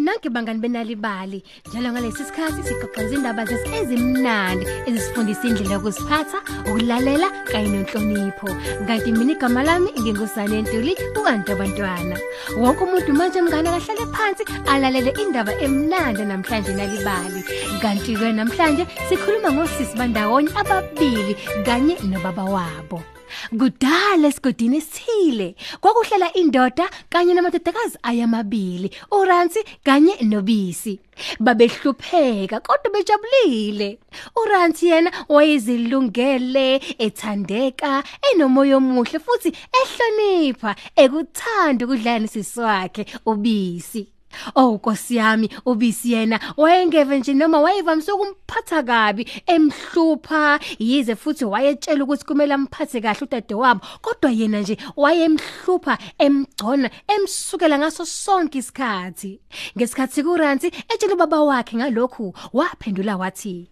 bangani benalibali njalo ngalesi sikhathi sixoxa izindaba ezimnandi ezisifundisa indlela yokuziphatha ukulalela kanye nenhlonipho. Kanti mina igama lami ngingusane Ntuli ukanti abantwana. Wonke umuntu manje mngane akahlale phansi alalele indaba emnandi namhlanje nalibali kanti ke namhlanje sikhuluma ngosisi bandawonye ababili kanye nobaba wabo. Kudala esigodini esithile. Kwakuhlela indoda kanye namadodakazi ayamabili uRansi kanye noBisi. Babehlupheka kodwa bejabulile. uRansi yena wayezilungele ethandeka enomoya omuhle futhi ehlonipha ekuthanda ukudlala nesiswakhe uBisi. Oh Nkosi yami ubisi yena wayengeve nje noma wayevamise ukumphatha kabi emhlupha. Yize futhi wayetshela ukuthi kumele amphathe kahle udade wabo kodwa yena nje wayemhlupha emgcona emsukela ngaso sonke isikhathi. Ngesikhathi kuranti etshela ubaba wakhe ngalokhu waphendula wathi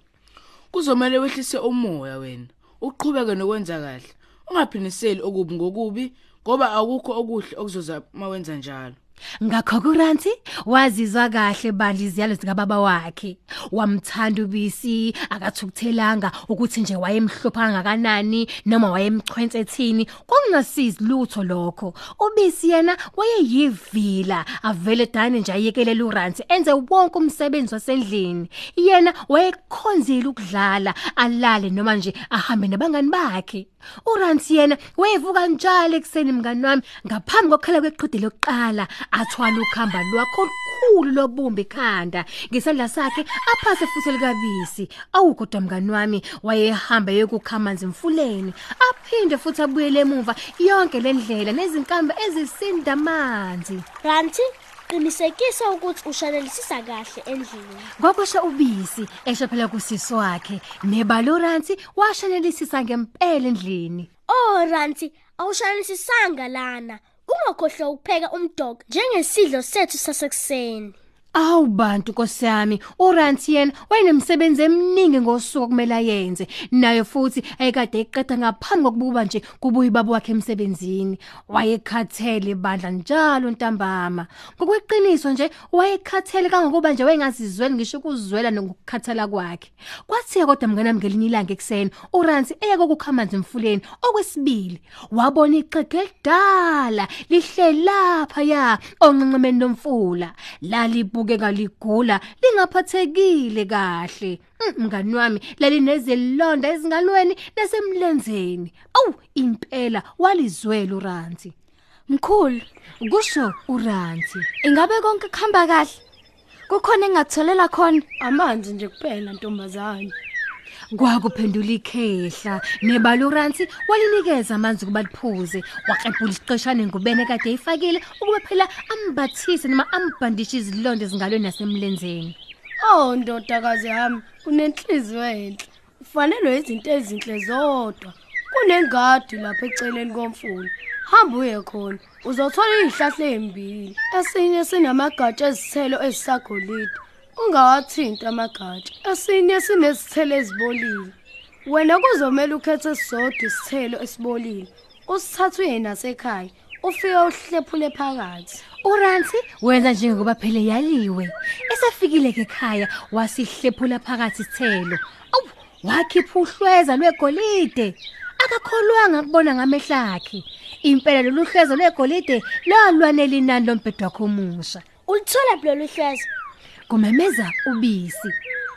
Kuzomela wehlise umoya wena uqhubeke nokwenza kahle. Ungaphiniseli okubi ngokubi ngoba akukho okuhle okuzoza mawenza njalo. Ngakho kuranti wazizwa kahle bandla iziyalo zika baba wakhe. Wamthanda ubisi akathukuthelanga ukuthi nje wayemhlupha kangakanani noma wayemchwenze ethini kwangasizi lutho lokho. Ubisi yena wayeyivila avele dane nje ayekelela uranti enze wonke umsebenzi wasendlini. Yena wayekhonzile ukudlala alale noma nje ahambe nabangani bakhe. Uranti yena wayevuka njalo ekseni mngani wami ngaphambi kokukhala kweqhude lokuqala athwala ukhamba lwakho olukhulu lobumba ekhanda. Ngesandla sakhe aphase futhi likabisi awukodwa mngani wami wayehamba yokukha amanzi emfuleni. Aphinde futhi abuyele emuva yonke lendlela nezinkambe ezisinda amanzi. Ranti qinisekisa ukuthi ushalelisisa kahle endlini. Kwakusho ubisi esho phela kusisi wakhe nebaloranti washalelisisa ngempela endlini. Oh Ranti, awushalelisisanga lana. Ungakhohlwa ukupheka umdog njengesidlo sethu sasekuseni. Awu bantu nkosiyami uRanti yena wayenemsebenzi eminingi ngosuku kumele ayenze. Nayo futhi ayekade eqeda ngaphambi kokubuka nje kubuyi babo wakhe emsebenzini. Wayekhathele bandla njalo ntambama. Ngokweqiniso nje wayekhathele kangokuba nje wayengazizweli ngisho ukuzwela nokukhathala kwakhe. Kwathi kodwa mngana ngelinye ilanga ekseni uRanti eyeke ukukhamanzi emfuleni. Okwesibili wabona ixhege elidala lihle lapha ya onqenqemeni lomfula. Lali libukeka ligula lingaphathekile kahle Mm, mngani wami lalinezilonda ezingalweni nasemlenzeni awu impela walizwela uranti Mkhulu, kusho uranti ingabe konke kuhamba kahle? Kukhona engakutholela khona? Amanzi nje kuphela ntombazane. Kwakuphendula ikhehla nebaluranti walinikeza amanzi kuba liphuze waqebula isiqeshane ngubene kade eyifakile ukuba phela ambathise noma ambhandishe izilonda ezingalweni nasemlenzeni Oh ndodakazi yami, unenhliziyo enhle. Ufanelwe izinto ezinhle zodwa. Kunengadi lapha eceleni komfula. Hamba uye khona. Uzothola izihlahla ezimbili. Esinye sinamagatsha ezithelo ezisagolide. Ungawathinta amagatsha. Esinye sinesithelo ezibolile. Wena kuzomela ukhethe sisodwa isithelo esibolile. Usithathe uye nasekhaya. Ufike uhlephule phakathi. uranti wenza njengoba phela yaliwe esafikile ke ekhaya wasihlephula phakathi isithelo awu wakhipha uhlweza lwegolide akakholwanga kubona ngamehlo akhe impela lolu hlwezo lwegolide lwalwanele inani lombhedo wakhe omusha Ulithola lolu hleza. Kumemeza ubisi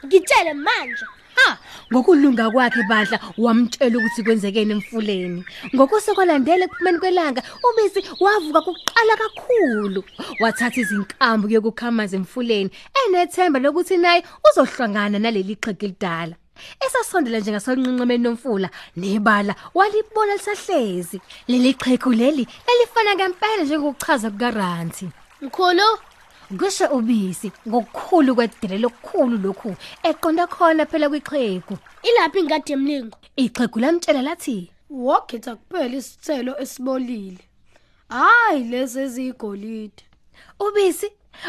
Ngitshele manje. Ha, ngokulunga kwakhe badla wamtshela ukuthi kwenzekeni emfuleni. Ngokusekwalandela ekuphumeni kwelanga, ubisi wavuka kuqala kakhulu. Wathatha izinkambu yokukhamaza emfuleni, enethemba lokuthi naye uzohlangana naleli xhege lidala. Esasondela nje ngasolunqenqemeni nomfula, nebala walibona lisahlezi. Leli xhegu leli elifana ngempela njengokuchaza kukaRanti. Mkhulu, Kusho ubisi ngokukhulu kwedele lokukhulu lokhu eqonda khona phela kwixhegu. ilaphi ingadi yemlingo? Ixhegu lamtshela lathi Wakhetha kuphela isithelo esibolile. Hayi lezi ezigolide. ubisi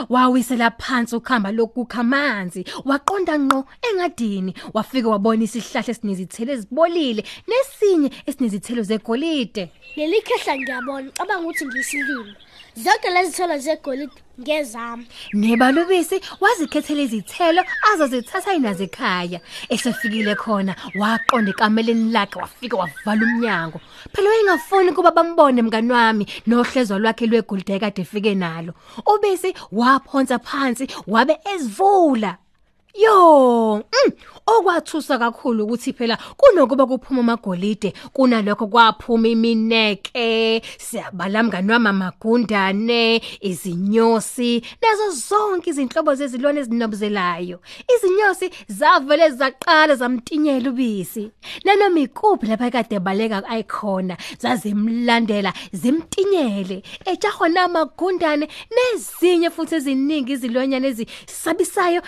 wawisela phansi ukhamba lokukha amanzi waqonda ngqo engadini wafika wabona isihlahla esinezithelo ezibolile nesinye esinezithelo zegolide Leli khehla ngiyabona cabanga ukuthi ngiyisilimo. Zonke lezi thelo zegolide ngezami Nebalubisi wazikhethela izithelo azozithatha inazo ekhaya. Esefikile khona waqonda ekameleni lakhe wafika wavala umnyango. Phela wayengafuni kuba bambone mngani wami nohlezwa lwakhe lwegolide kade efike nalo. Ubisi waphonsa phansi wabe ezivula. Yo, mm, okwathusa kakhulu ukuthi phela kunokuba kuphuma amagolide kunalokho kwaphuma imineke siyabala mngani wami amagundane izinyosi nazo zonke izinhlobo zezilwane ezinobuzelayo. Izinyosi zavele zaqala zamtinyela ubisi. Nanoma ikuphi lapha kade baleka ayikhona zazimlandela zimtinyele. Ejahwa namagundane nezinye futhi eziningi izilwanyana ezisabisayo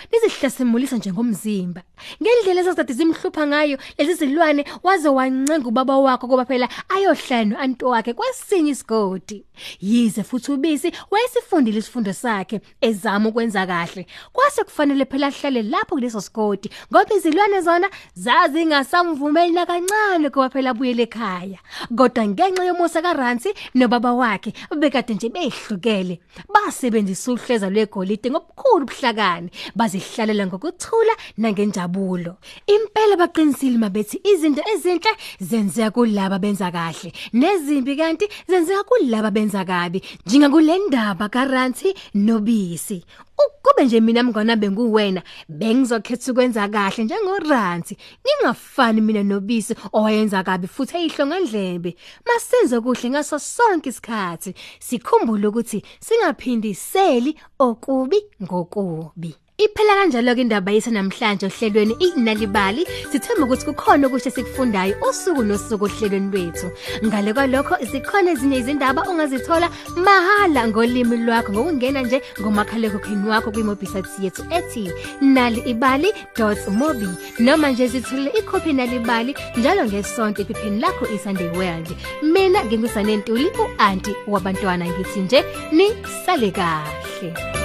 nezihlasimulisa njengomzimba ngendlela ezazikade zimhlupha ngayo lezi zilwane waze wancenga ubaba wakhe kuba phela ayohlala no-anti wakhe kwesinye isigodi. Yize futhi ubisi wayesifundile isifundo sakhe ezama ukwenza kahle. Kwase kufanele phela ahlale lapho kuleso sigodi ngoba izilwane zona zazingasamvumeli nakancane kuba phela abuyele ekhaya. Kodwa ngenxa yomusa kaRansi nobaba wakhe bekade nje behlukele basebenzisa uhleza lwegolide ngobukhulu ubuhlakani bazihlalela ngokuthula nangenjabulo. Impela baqinisile mabethi izinto ezinhle zenzeka kulabo benza kahle nezimbi kanti zenzeka kulabo benza kabi. Njengakule ndaba kaRansi nobisi. Ukube nje mina mngona benguwena bengizokhetha ukwenza kahle njengoRansi ngingafani mina nobisi owayenza kabi futhi eyihlonga ndlebe masenze kuhle ngaso sonke isikhathi. Sikhumbule ukuthi singaphindiseli okubi ngokubi. Iphela kanjalo ke indaba yethu namhlanje ohlelweni inalibali. Sithemba ukuthi kukhona ukuthi sikufundayo usuku nosuku ohlelweni lwethu. Ngale kwalokho zikhona ezinye izindaba ongazithola mahala ngolimi lwakho ngokungena nje ngomakhalekhukhwini wakho kwimobisite yethu ethi nalibali.mobi noma nje zithule ikhophi nalibali njalo ngesonto ephepheni lakho iSunday World. Mina ngingusane Ntuli uanti wabantwana ngithi nje ni sale kahle.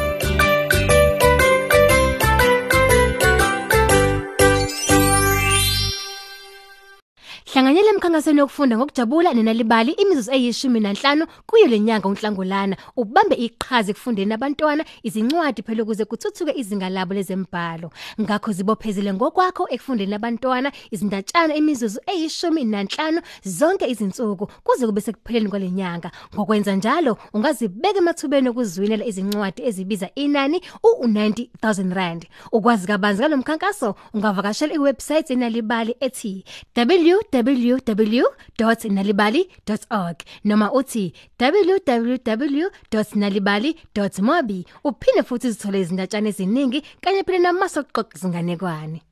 Hlanganyela emkhankasweni yokufunda ngokujabula nenalibali imizuzu eyishumi nanhlanu kuyo lenyanga uNhlangulana. Ubambe iqhaza ekufundeni abantwana izincwadi phela ukuze kuthuthuke izinga labo lezembhalo ngakho zibophezele ngokwakho ekufundeni abantwana izindatshana imizuzu eyishumi nanhlanu zonke izinsuku kuze kube sekupheleni kwalenyanga ngokwenza njalo ungazibeka emathubeni okuzwinela izincwadi ezibiza inani u90000 rand. Ukwazi kabanzi kalomkhankaso ungavakashela iwebsite enalibali ethi www.nalibali.org noma uthi www.nalibali.mobi uphinde futhi uzithole izindatshana eziningi kanye phela namaso okuxoxa izinganekwane